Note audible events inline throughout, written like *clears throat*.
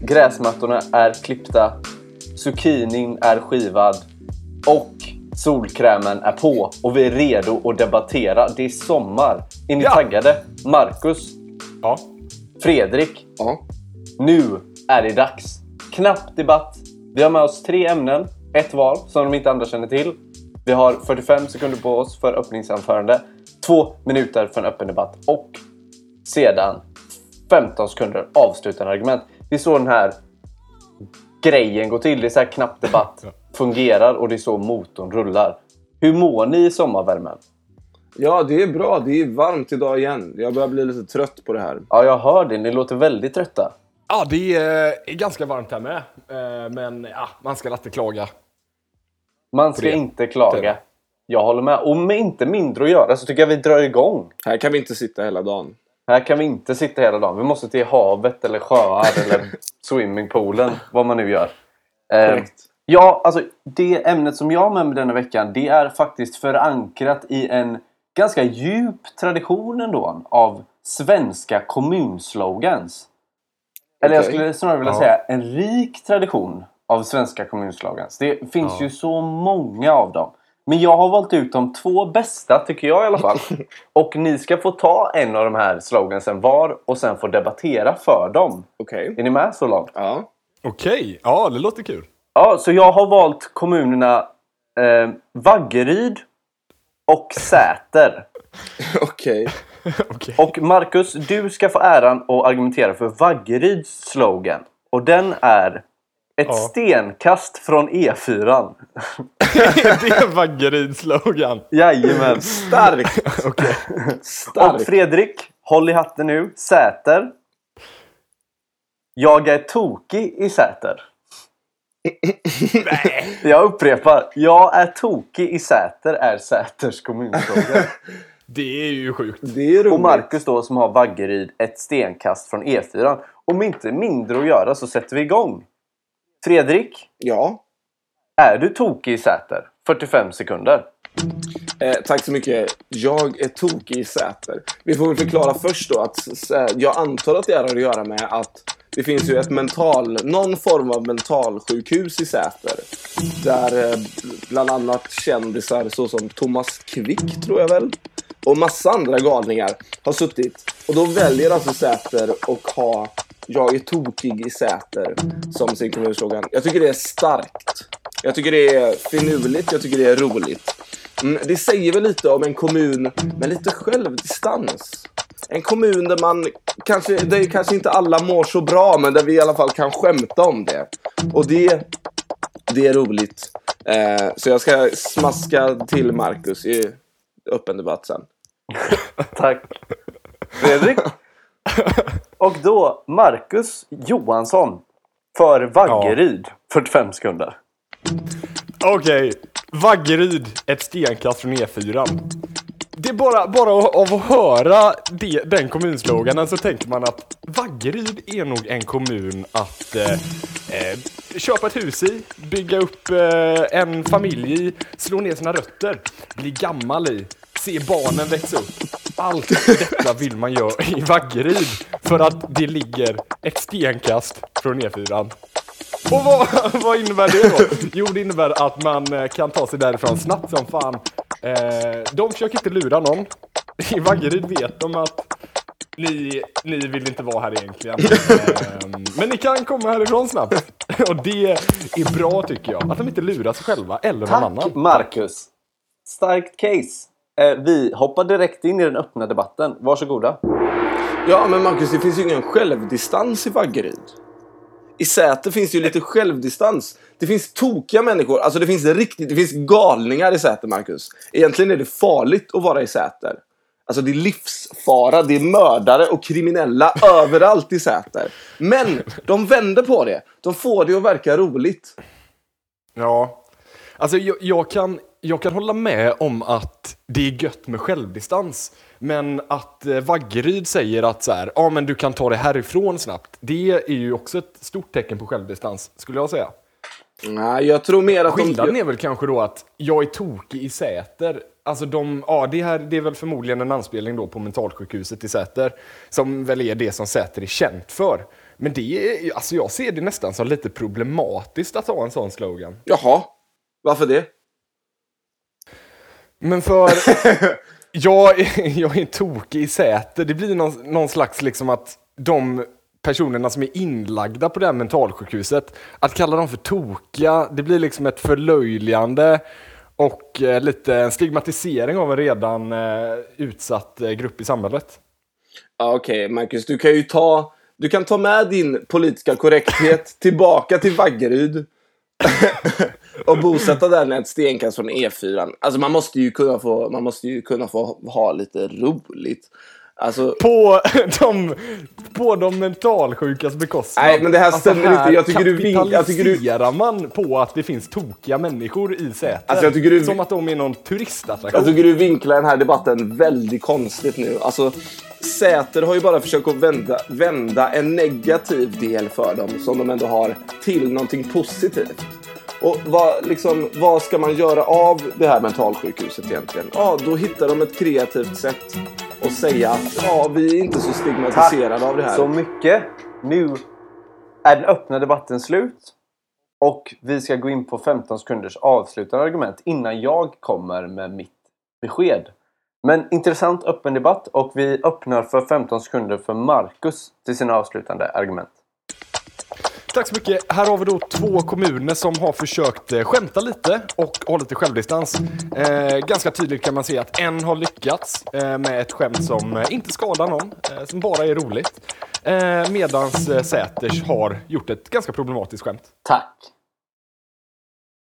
Gräsmattorna är klippta, zucchinin är skivad och solkrämen är på och vi är redo att debattera. Det är sommar. Är ni Ja. taggade? Marcus, Ja. Fredrik, Ja. nu är det dags. Knapp debatt. Vi har med oss tre ämnen, ett var som de inte andra känner till. Vi har 45 sekunder på oss för öppningsanförande, två minuter för en öppen debatt och sedan 15 sekunder avslutande argument. Det är så den här grejen går till. Det är så här knapp debatt *laughs* fungerar och det är så motorn rullar. Hur mår ni i sommarvärmen? ja, det är bra. Det är varmt idag igen. Jag börjar bli lite trött på det här. Ja, jag hör det. Ni låter väldigt trötta. Ja, det är, är ganska varmt här med. Eh, Men ja, man ska alltid klaga. Man ska inte klaga. Det. Jag håller med. Och med inte mindre att göra så tycker jag vi drar igång. Här kan vi inte sitta hela dagen. Här kan vi inte sitta hela dagen. Vi måste till havet eller sjöar *laughs* eller swimmingpoolen. Vad man nu gör. Eh, ja, alltså det ämnet som jag har med mig denna veckan det är faktiskt förankrat i en ganska djup tradition ändå av svenska kommunslogans. Eller jag Okej. skulle snarare vilja Ja. säga en rik tradition av svenska kommunslogans. Det finns Ja. ju så många av dem. Men jag har valt ut de två bästa, tycker jag i alla fall. *laughs* och ni ska få ta en av de här slogansen var och sen få debattera för dem. Okej. Är ni med så långt? Ja. Okej, ja det låter kul. Ja, så jag har valt kommunerna eh, Vaggeryd och Säter. *laughs* Okej. *laughs* Okej. Och Marcus, du ska få äran att argumentera för Vaggeryds slogan. Och den är ett Ja. stenkast från E E4. *laughs* det är Vaggeryds slogan. Jajamän. Starkt! *laughs* Och Starkt! Fredrik, håll i hatten nu. Säter. Jag är tokig i Säter. Nej. *laughs* Jag upprepar. Jag är tokig i Säter är Säters kommunfråga. Det är ju sjukt. Det är. Och Marcus då som har Vaggeryd ett stenkast från E4. Om inte mindre att göra så sätter vi igång. Fredrik, Ja. är du tokig i Säter? 45 sekunder. Eh, tack så mycket. Jag är tokig i Säter. Vi får väl förklara först då att jag antar att det har att göra med att det finns ju ett mental, någon form av mentalsjukhus i Säter. Där eh, bland annat kändisar såsom Thomas Quick, tror jag väl, och massa andra galningar har suttit. Och då väljer alltså Säter att ha Jag är tokig i Säter som sin kommunslogan. Jag tycker det är starkt. Jag tycker det är finurligt, jag tycker det är roligt. Mm, det säger väl lite om en kommun med lite självdistans. En kommun där man kanske, där kanske inte alla mår så bra, men där vi i alla fall kan skämta om det. Och det, det är roligt. Eh, så jag ska smaska till Marcus i öppen debatt sen. *laughs* Tack. Fredrik. *laughs* Och då Marcus Johansson för Vaggeryd. 45 sekunder. Okej, Vaggeryd, ett stenkast från E4. Det är bara, bara av av att höra det, den kommunsloganen så tänker man att Vaggeryd är nog en kommun att eh, eh, köpa ett hus i, bygga upp eh, en familj i, slå ner sina rötter, bli gammal i, se barnen växa upp. Allt detta vill man göra i Vaggeryd för att det ligger ett stenkast från E4. Och vad, *laughs* vad innebär det då? Jo, det innebär att man eh, kan ta sig därifrån snabbt som fan. Eh, de försöker inte lura någon. I Vaggeryd vet de att ni, ni vill inte vara här egentligen. Eh, men ni kan komma härifrån snabbt. *laughs* Och det är bra tycker jag. Att de inte lurar sig själva eller någon Tack annan. Marcus. Starkt case. Eh, vi hoppar direkt in i den öppna debatten. Varsågoda. Ja, men Marcus, det finns ju ingen självdistans i Vaggeryd. I Säter finns det ju lite självdistans. Det finns tokiga människor, alltså det finns riktigt, det finns galningar i Säter, Marcus. Egentligen är det farligt att vara i Säter. Alltså det är livsfara, det är mördare och kriminella *laughs* överallt i Säter. Men de vänder på det. De får det att verka roligt. Ja. Alltså jag, jag, kan, jag kan hålla med om att det är gött med självdistans. Men att eh, Vaggeryd säger att så här, ja men du kan ta det härifrån snabbt. Det är ju också ett stort tecken på självdistans, skulle jag säga. Nej, jag tror mer att Skillnaden de... är väl kanske då att jag är tokig i Säter. Alltså de, ja det här det är väl förmodligen en anspelning då på mentalsjukhuset i Säter. Som väl är det som Säter är känt för. Men det är, alltså jag ser det nästan som lite problematiskt att ha en sån slogan. Jaha, varför det? Men för *laughs* jag, är, jag är tokig i Säter. Det blir någon, någon slags liksom att de personerna som är inlagda på det här mentalsjukhuset, att kalla dem för tokiga, det blir liksom ett förlöjligande och eh, lite en stigmatisering av en redan eh, utsatt eh, grupp i samhället. Ja, Okej, Marcus, du kan ju ta... Du kan ta med din politiska korrekthet tillbaka till Vaggeryd. *laughs* och bosätta där ett stenkast från E4. Alltså man måste ju kunna få, man måste ju kunna få ha lite roligt. Alltså, På *laughs* de, på de mentalsjukas bekostnad. Nej, men det här stämmer inte. Jag tycker du vink- jag tycker du- man på att det finns tokiga människor i Säter. Alltså, jag tycker du- Som att de är någon turistattraktion. jag tycker du vinklar den här debatten väldigt konstigt nu. Alltså, Säter har ju bara försökt att vända, vända en negativ del för dem som de ändå har till någonting positivt. Och vad, liksom, vad ska man göra av det här mentalsjukhuset egentligen? Ja, då hittar de ett kreativt sätt att säga att ja, vi är inte så stigmatiserade av det här. så mycket. Nu är den öppna debatten slut. Och vi ska gå in på 15 sekunders avslutande argument innan jag kommer med mitt besked. Men intressant öppen debatt och vi öppnar för 15 sekunder för Marcus till sina avslutande argument. Tack så mycket. Här har vi då två kommuner som har försökt eh, skämta lite och ha lite självdistans. Eh, ganska tydligt kan man se att en har lyckats eh, med ett skämt som eh, inte skadar någon, eh, som bara är roligt. Eh, medans eh, Säters har gjort ett ganska problematiskt skämt. Tack!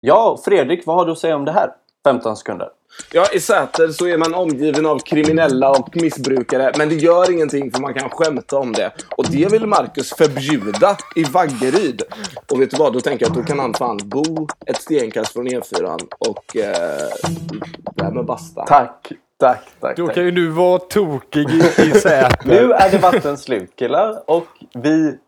Ja, Fredrik, vad har du att säga om det här? 15 sekunder. Ja, i Säter så är man omgiven av kriminella och missbrukare, men det gör ingenting för man kan skämta om det. Och det vill Marcus förbjuda i Vaggeryd. Och vet du vad, då tänker jag att då kan han fan bo ett stenkast från E4 och eh, därmed basta. Tack, tack, tack. Då kan ju du vara tokig i, i Säter. Nu är debatten slut killar och vi...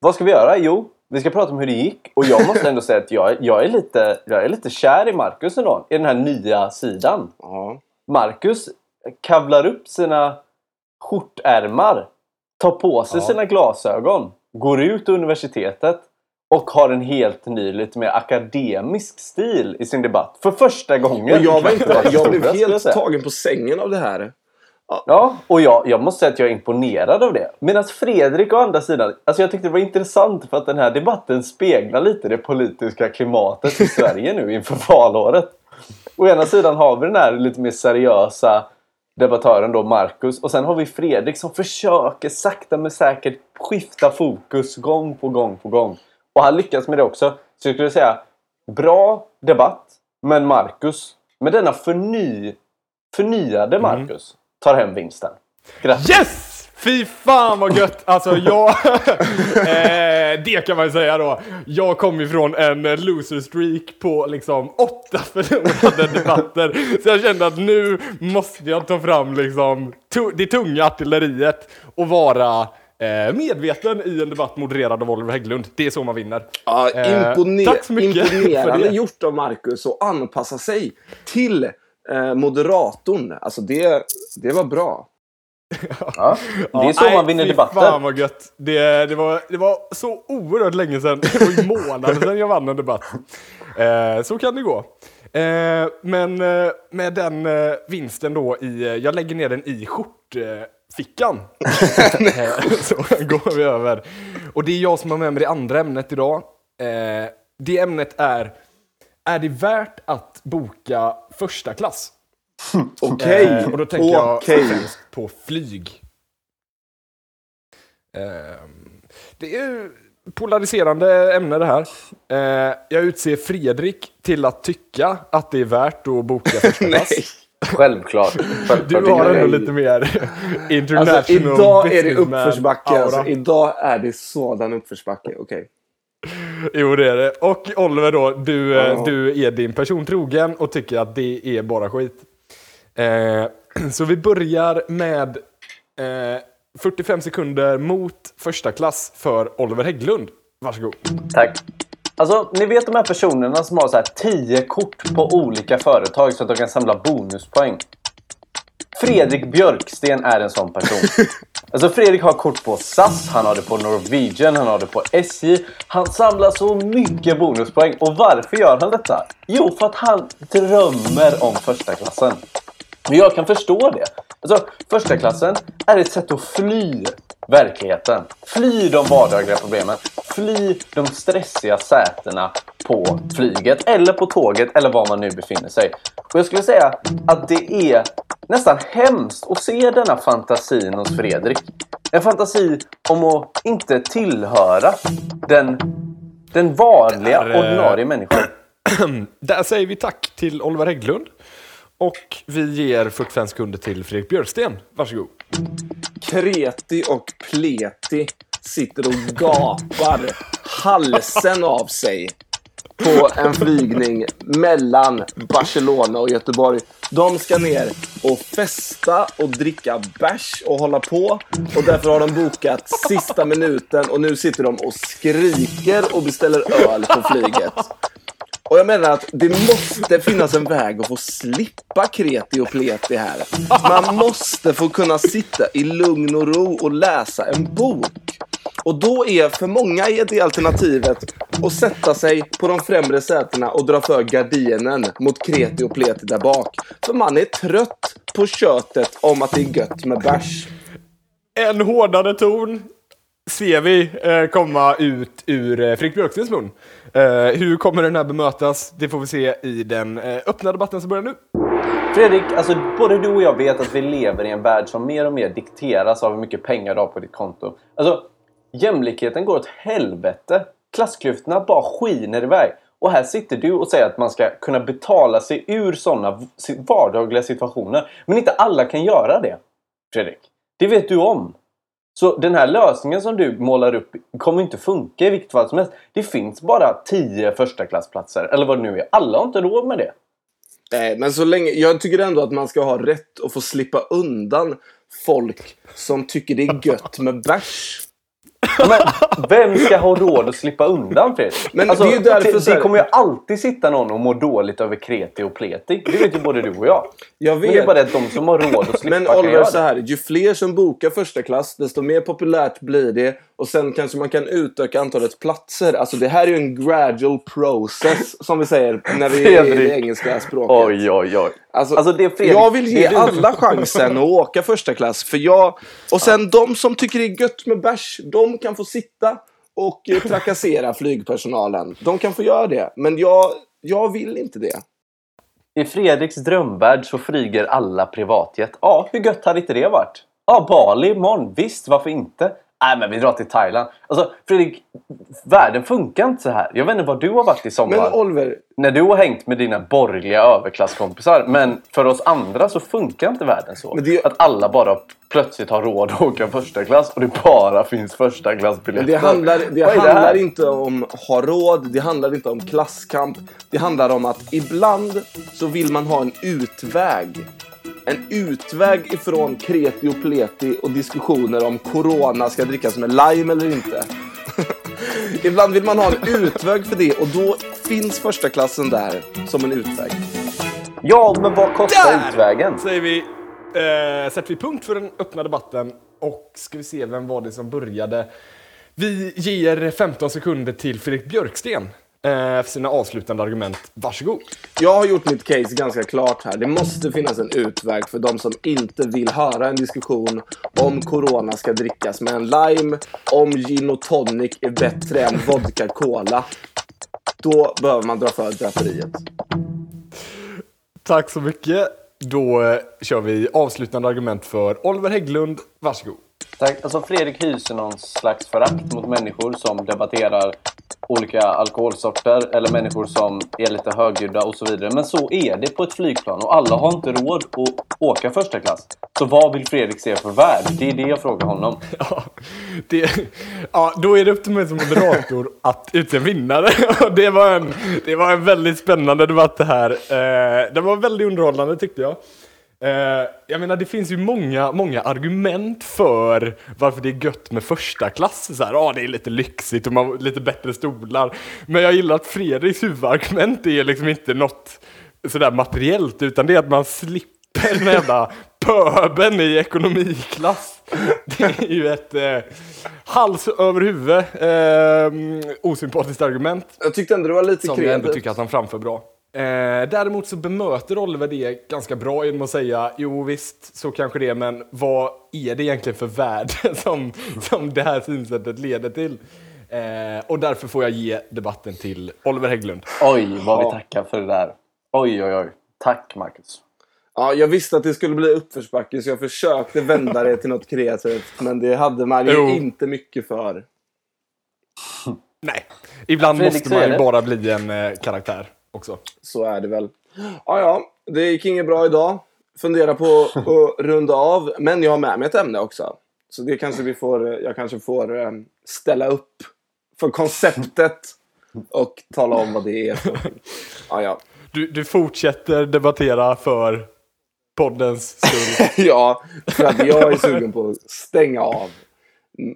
Vad ska vi göra? Jo, vi ska prata om hur det gick och jag måste ändå säga att jag, jag, är, lite, jag är lite kär i Marcus ändå, i den här nya sidan. Ja. Marcus kavlar upp sina skjortärmar, tar på sig Ja. sina glasögon, går ut universitetet och har en helt ny, lite mer akademisk stil i sin debatt. För första gången. Och jag, var inte, *laughs* jag blev helt tagen på sängen av det här. Ja, och jag, jag måste säga att jag är imponerad av det. Medan Fredrik å andra sidan, alltså jag tyckte det var intressant för att den här debatten speglar lite det politiska klimatet i Sverige nu inför valåret. Å ena sidan har vi den här lite mer seriösa debattören då, Marcus. Och sen har vi Fredrik som försöker sakta men säkert skifta fokus gång på gång på gång. Och han lyckas med det också. Så jag skulle säga, bra debatt. Men Marcus, med denna förny, förnyade Marcus, tar hem vinsten. Grattis! Yes! Fy fan vad gött! Alltså jag... *laughs* eh, det kan man ju säga då. Jag kom ifrån en eh, loser streak på liksom åtta förlorade *laughs* debatter. Så jag kände att nu måste jag ta fram liksom det tunga artilleriet och vara eh, medveten i en debatt modererad av Oliver Hägglund. Det är så man vinner. Ja, Eh, impone- tack så mycket för imponerande det. gjort av Marcus att anpassa sig till eh, moderatorn. Alltså det, det var bra. Ja, det är så nej, man vinner fy debatter. Fan vad gött. Det, det, var, det var så oerhört länge sedan, det var månader sedan jag vann en debatt. Eh, så kan det gå. Eh, men eh, med den eh, vinsten då i, eh, jag lägger ner den i skjortfickan. Eh, *laughs* så går vi över. Och det är jag som har med mig det andra ämnet idag. Eh, det ämnet är, är det värt att boka första klass? *laughs* Okej, Eh, och då tänker jag okej. främst på flyg. Ehm, det är ju polariserande ämne det här. Eh, jag utser Fredrik till att tycka att det är värt att boka första *laughs* klass. Nej. Självklart. Självklart Du har jag ändå lite mer international Alltså idag är det uppförsbacke. Alltså, idag är det sådan uppförsbacke. Okej. Jo, det är det. Och Oliver då, du, Ja. du är din person trogen och tycker att det är bara skit. Eh, *clears throat* så vi börjar med eh, 45 sekunder mot första klass för Oliver Hägglund. Varsågod. Tack. Alltså, ni vet de här personerna som har så här 10 kort på olika företag så att de kan samla bonuspoäng. Fredrik Björksten är en sån person. *laughs* Alltså Fredrik har kort på SAS, han har det på Norwegian, han har det på SJ. Han samlar så mycket bonuspoäng. Och varför gör han detta? Jo, för att han drömmer om första klassen. Men jag kan förstå det. Alltså, första klassen är ett sätt att fly verkligheten. Fly de vardagliga problemen. Fly de stressiga sätena på flyget eller på tåget eller var man nu befinner sig. Och jag skulle säga att det är nästan hemskt att se denna fantasin hos Fredrik. En fantasi om att inte tillhöra den, den vanliga, Det är, eh, ordinarie människan. *clears throat* Där säger vi tack till Oliver Hägglund. Och vi ger 45 sekunder till Fredrik Björksten. Varsågod. Kreti och Pleti sitter och gapar halsen av sig på en flygning mellan Barcelona och Göteborg. De ska ner och festa och dricka bärs och hålla på. Och därför har de bokat sista minuten och nu sitter de och skriker och beställer öl på flyget. Och jag menar att det måste finnas en väg att få slippa kreti och pleti här. Man måste få kunna sitta i lugn och ro och läsa en bok. Och då är för många är det alternativet att sätta sig på de främre sätena och dra för gardinen mot kreti och pleti där bak. För man är trött på köttet om att det är gött med bärs. En hårdare ton ser vi eh, komma ut ur eh, Fredrik Björkstens mun. Eh, hur kommer den här bemötas? Det får vi se i den eh, öppna debatten som börjar nu. Fredrik, alltså både du och jag vet att vi lever i en värld som mer och mer dikteras av hur mycket pengar du har på ditt konto. Alltså, jämlikheten går åt helvete. Klassklyftorna bara skiner iväg. Och här sitter du och säger att man ska kunna betala sig ur sådana vardagliga situationer. Men inte alla kan göra det, Fredrik. Det vet du om. Så den här lösningen som du målar upp kommer inte funka i vilket fall som helst. Det finns bara 10 förstaklassplatser, eller vad det nu är. Alla har inte råd med det. Nej, men så länge... Jag tycker ändå att man ska ha rätt att få slippa undan folk som tycker det är gött med bärs. Men vem ska ha råd att slippa undan Fredrik? Men alltså, det är ju därför det, det kommer ju alltid sitta någon och må dåligt över kreti och pleti. Det vet ju både du och jag. Jag Men det är vet. bara det att de som har råd att slippa Men Oliver, så här, ju fler som bokar första klass, desto mer populärt blir det. Och sen kanske man kan utöka antalet platser. Alltså det här är ju en gradual process, som vi säger när vi är i det engelska språket. Oj, oj, oj. Alltså, Alltså, det Fredrik- jag vill ge alla chansen att åka första klass. För jag, och sen de som tycker det är gött med bärs, de kan få sitta och eh, trakassera *laughs* flygpersonalen. De kan få göra det. Men jag, jag vill inte det. I Fredriks drömvärld så flyger alla privatjet. Ja, hur gött hade inte det varit? Ja, Bali imorgon. Visst, varför inte? Nej, men vi drar till Thailand. Alltså, Fredrik, världen funkar inte så här. Jag vet inte vad du har varit i sommar. Men Oliver, när du har hängt med dina borgerliga överklasskompisar. Men för oss andra så funkar inte världen så. Men det- Att alla bara plötsligt har råd att åka första klass och det bara finns första klassbiljetter. Det handlar, det handlar inte om ha råd, det handlar inte om klasskamp. Det handlar om att ibland så vill man ha en utväg. En utväg ifrån kreti och pleti och diskussioner om corona ska drickas med lime eller inte. *laughs* ibland vill man ha en utväg för det och då finns första klassen där som en utväg. Ja, men vad kostar Där! utvägen? Säger vi, eh, sätter vi punkt för den öppna debatten och ska vi se vem var det som började. Vi ger 15 sekunder till Fredrik Björksten för sina avslutande argument. Varsågod. Jag har gjort mitt case ganska klart här. Det måste finnas en utväg för de som inte vill höra en diskussion om corona ska drickas med en lime, om gin och tonic är bättre än vodka cola. Då behöver man dra för draperiet. Tack så mycket. Då eh, kör vi avslutande argument för Oliver Hägglund. Varsågod. Tack. Alltså Fredrik hyser någon slags förakt mot människor som debatterar olika alkoholsorter eller människor som är lite högljudda och så vidare. Men så är det på ett flygplan och alla har inte råd att åka första klass. Så vad vill Fredrik se för värld? Det är det jag frågar honom. *laughs* Ja, det, ja, då är det upp till mig som moderator att utse vinnare. *laughs* Det, var en, det var en väldigt spännande debatt det här. Eh, Den var väldigt underhållande tyckte jag. Eh, jag menar, det finns ju många, många argument för varför det är gött med första klass. Så här, ah, det är lite lyxigt och man har lite bättre stolar. Men jag gillar att Fredriks huvudargument är liksom inte något sådär materiellt, utan det är att man slipper den jävla *laughs* pöben i ekonomiklass. Det är ju ett eh, hals över huvud eh, osympatiskt argument. Jag tyckte ändå det var lite Som jag ändå kreativt. tycker att han framför bra. Eh, däremot så bemöter Oliver det ganska bra genom att säga jo visst, så kanske det men vad är det egentligen för värde *laughs* som, som det här synsättet leder till? Eh, och därför får jag ge debatten till Oliver Hägglund. Oj, vad vi Ja. tackar för det där. Oj, oj, oj. Tack, Marcus. Ja, jag visste att det skulle bli uppförsbacke så jag försökte vända det till något kreativt. Men det hade man ju Jo. inte mycket för. Nej, ibland Fredrik, måste man ju bara bli en eh, karaktär också. Så är det väl. Ja, ja. Det gick inget bra idag. Fundera på *laughs* att runda av. Men jag har med mig ett ämne också. Så det kanske vi får, jag kanske får eh, ställa upp för konceptet. Och tala om vad det är. Ja, ja. Du, du fortsätter debattera för poddens skull. *laughs* Ja, för att jag är sugen på att stänga av.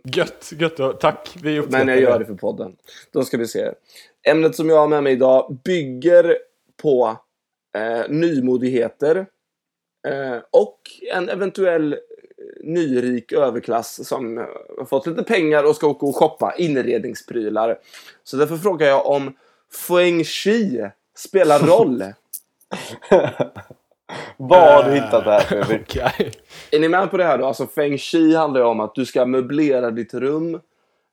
Gött, gött. Tack, vi uppskattar Men jag gör det för podden. Då ska vi se. Ämnet som jag har med mig idag bygger på eh, nymodigheter eh, och en eventuell eh, nyrik överklass som eh, har fått lite pengar och ska åka och shoppa inredningsprylar. Så därför frågar jag om feng shui spelar roll. *laughs* Vad har du hittat där, Fredrik? Okej. Är ni med på det här då? Alltså feng shui handlar ju om att du ska möblera ditt rum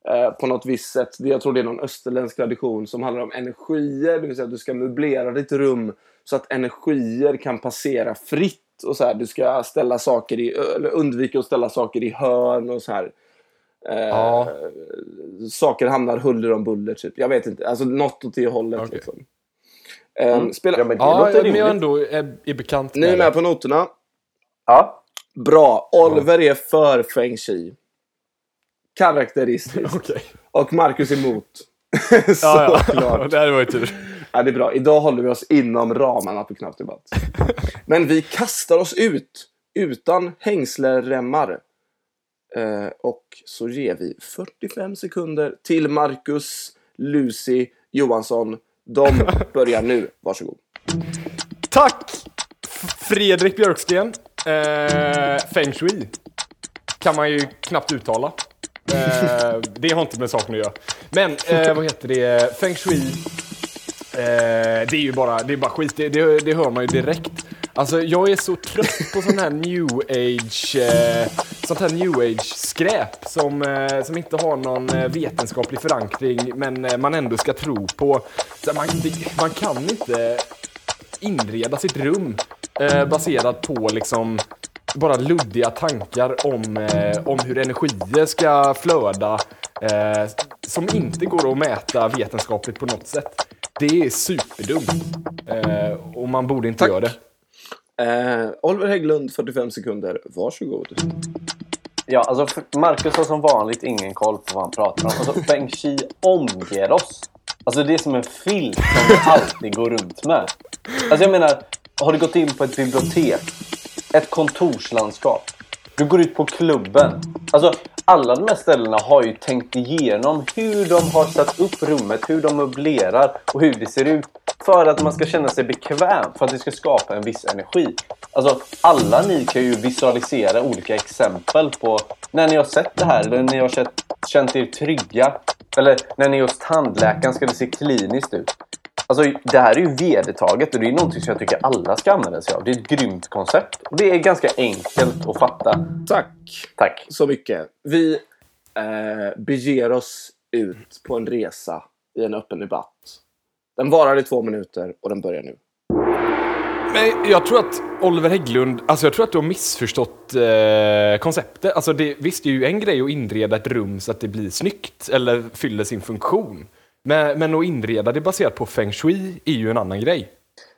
eh, på något visst sätt. Det- Jag tror det är någon österländsk tradition som handlar om energier. Det vill säga att du ska möblera ditt rum så att energier kan passera fritt. Och så här, du ska ställa saker i, eller undvika att ställa saker i hörn och så här. Eh, Ja. Saker hamnar huller om buller typ. Jag vet inte. Alltså något åt det hållet. Okej. Liksom. Eh, spela... Ja, men det Ja, låter men jag ändå är, är bekant Ni är med med det. på noterna? Ja. Bra. Oliver är för feng shui. *laughs* Karaktäristiskt. Okej. Och Marcus emot. Så *laughs* Ja, ja. klart. *laughs* det här var ju tur. Ja, det är bra. Idag håller vi oss inom ramarna på Knapp Debatt. Men vi kastar oss ut utan hängsleremmar. Eh, och så ger vi 45 sekunder till Marcus, Lucy, Johansson. De börjar nu. Varsågod. Tack! Fredrik Björksten. Eh, feng shui. Kan man ju knappt uttala. Eh, det har inte med saken att göra. Men eh, vad heter det? Feng shui. Eh, det är ju bara, det är bara skit. Det, det, det hör man ju direkt. Alltså jag är så trött på sån här new age, eh, sånt här new age skräp som, eh, som inte har någon eh, vetenskaplig förankring men eh, man ändå ska tro på. Så man, man kan inte inreda sitt rum eh, baserat på liksom bara luddiga tankar om, eh, om hur energier ska flöda eh, som inte går att mäta vetenskapligt på något sätt. Det är superdumt och man borde inte Tack. göra det. Eh, Oliver Hägglund, 45 sekunder. Varsågod. Ja, alltså Marcus har som vanligt ingen koll på vad han pratar om. Alltså, Feng Shui omger oss. Alltså det är som en filt som vi alltid går runt med. Alltså jag menar, har du gått in på ett bibliotek? Ett kontorslandskap? Du går ut på klubben? Alltså alla de här ställena har ju tänkt igenom hur de har satt upp rummet, hur de möblerar och hur det ser ut. För att man ska känna sig bekväm, för att det ska skapa en viss energi. Alltså alla ni kan ju visualisera olika exempel på när ni har sett det här, eller när ni har känt, känt er trygga. Eller när ni är hos tandläkaren ska det se kliniskt ut. Alltså det här är ju vedertaget och det är någonting som jag tycker alla ska använda sig av. Det är ett grymt koncept. Och det är ganska enkelt att fatta. Tack Tack. så mycket. Vi eh, beger oss ut på en resa i en öppen debatt. Den varar i två minuter och den börjar nu. Men jag tror att Oliver Hägglund, alltså jag tror att du har missförstått eh, konceptet. Alltså det, visst, det är ju en grej att inreda ett rum så att det blir snyggt eller fyller sin funktion. Men, men att inreda det baserat på feng shui är ju en annan grej.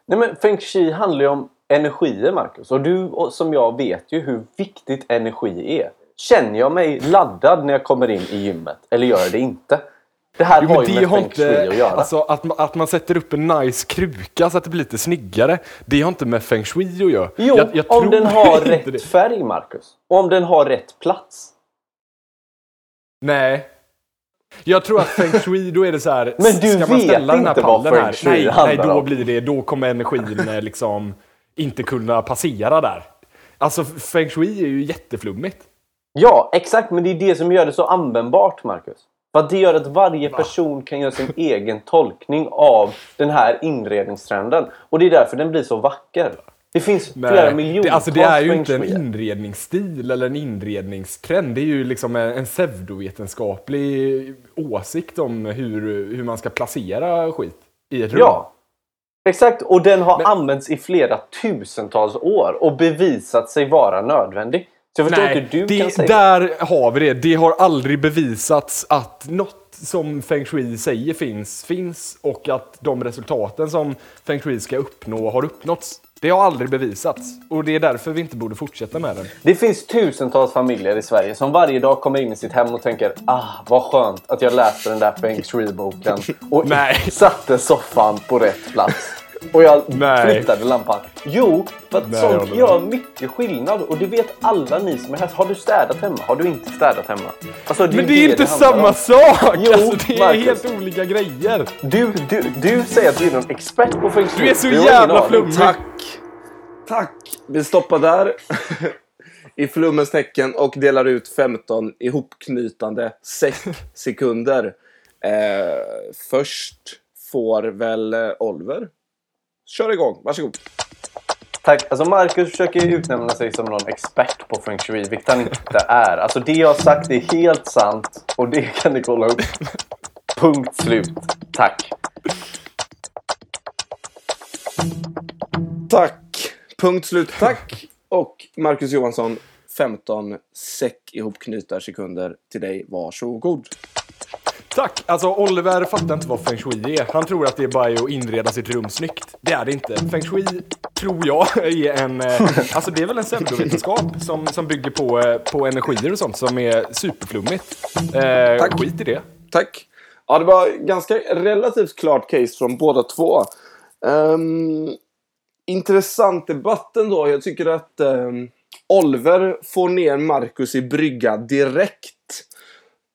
Nej men Feng Shui handlar ju om energier Marcus. Och du som jag vet ju hur viktigt energi är. Känner jag mig laddad när jag kommer in i gymmet? Eller gör jag det inte? Det här Jo, har ju med har feng shui inte, att göra. alltså att, att man sätter upp en nice kruka så att det blir lite snyggare, det har inte med feng shui att göra. jo, Jag- jag om den har rätt det. färg, Marcus. Och om den har rätt plats. Nej. Jag tror att feng shui, då är det så här. *laughs* Men du ska man vet ställa den här inte vad pallen feng här? shui Nej, nej, handlar då om. blir det, då kommer energin eh, liksom inte kunna passera där. Alltså feng shui är ju jätteflummigt. Ja, exakt. Men det är det som gör det så användbart, Marcus. För att det gör att varje person kan göra sin egen tolkning av den här inredningstrenden. Och det är därför den blir så vacker. Det finns flera Nej, miljontals det, alltså det är ju inte en inredningsstil eller en inredningstrend. Det är ju liksom en, en pseudovetenskaplig åsikt om hur, hur man ska placera skit i ett rum. Ja, exakt. Och den har Men- använts i flera tusentals år och bevisat sig vara nödvändig. Så jag förstår Nej, inte hur du det, kan säga där har vi det. Det har aldrig bevisats att något som feng shui säger finns, finns och att de resultaten som feng shui ska uppnå har uppnåtts. Det har aldrig bevisats och det är därför vi inte borde fortsätta med den. Det finns tusentals familjer i Sverige som varje dag kommer in i sitt hem och tänker ah, vad skönt att jag läste den där feng shui-boken *laughs* och Nej. satte soffan på rätt plats. Och jag Nej. flyttade lampan. Jo, för att Nej, jag sånt gör mycket skillnad och det vet alla ni som är här. Har du städat hemma? Har du inte städat hemma? Alltså, Men det är inte handlar samma om. sak! Jo, alltså, det är Marcus. helt olika grejer. Du, du, du säger att du är någon expert på feng shui. Du är så jävla flummig. Tack! Vi stoppar där *laughs* i flummens tecken och delar ut 15 ihopknytande *laughs* sekunder. Eh, först får väl eh, Oliver. Kör igång, varsågod. Tack. Alltså Marcus försöker ju utnämna sig som någon expert på feng shui, vilket han inte är. Alltså det jag har sagt är helt sant och det kan ni kolla upp. *laughs* Punkt slut. Tack. Tack! Punkt slut, tack! Och Marcus Johansson, 15 säck ihopknyta sekunder till dig. Varsågod. Tack! Alltså Oliver fattar inte vad feng shui är. Han tror att det bara är att inreda sitt rum snyggt. Det är det inte. Feng shui tror jag *laughs* är en... eh, Alltså det är väl en pseudovetenskap som, som bygger på, eh, på energier och sånt som är superflummigt. Eh, Tack. Skit i det. Tack. Ja, det var ganska relativt klart case från båda två. Ehm, intressant debatt ändå. Jag tycker att eh, Oliver får ner Marcus i brygga direkt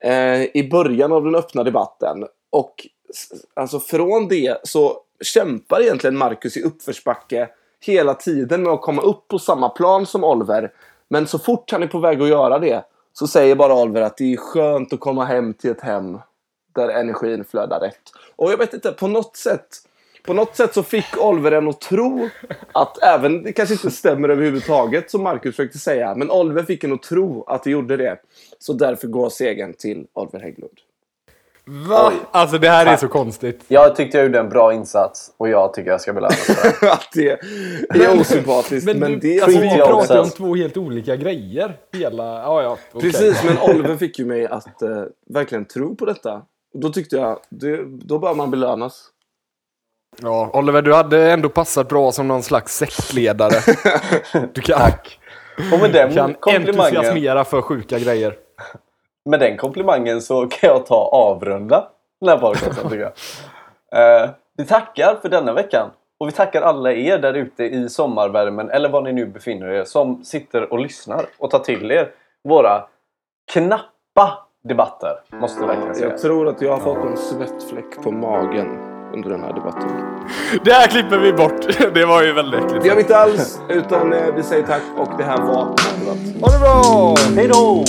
eh, i början av den öppna debatten. Och alltså från det så kämpar egentligen Marcus i uppförsbacke hela tiden med att komma upp på samma plan som Oliver. Men så fort han är på väg att göra det så säger bara Oliver att det är skönt att komma hem till ett hem där energin flödar rätt. Och jag vet inte, på något sätt på något sätt så fick Oliver en att tro att även, det kanske inte stämmer överhuvudtaget som Marcus försökte säga, men Oliver fick en att tro att det gjorde det. Så därför går segern till Oliver Hägglund. Va? Alltså det här är Tack. så konstigt. Jag tyckte jag gjorde en bra insats och jag tycker jag ska belönas för det. *laughs* att det är osympatiskt, men, Men, du, det är alltså, vi i pratar ju om två helt olika grejer. Hela... Ja, ja. okej. Precis, men Oliver fick ju mig att eh, verkligen tro på detta. Och Då tyckte jag, det, då bör man belönas. Ja, Oliver, du hade ändå passat bra som någon slags sektledare. *laughs* Du kan, Tack. Och med den, kan komplimangen, entusiasmera för sjuka grejer. med den komplimangen så kan jag ta avrunda den här podcasten tycker jag. Eh, vi tackar för denna veckan. Och vi tackar alla er där ute i sommarvärmen eller var ni nu befinner er som sitter och lyssnar och tar till er våra knappa debatter. Måste jag verkligen säga. Jag tror att jag har fått en svettfläck på magen under den här debatten. Det här klipper vi bort. *laughs* Det var ju väldigt äckligt. Det gör vi inte alls, utan eh, vi säger tack och det här var Debatt. Ha det bra! Hej då!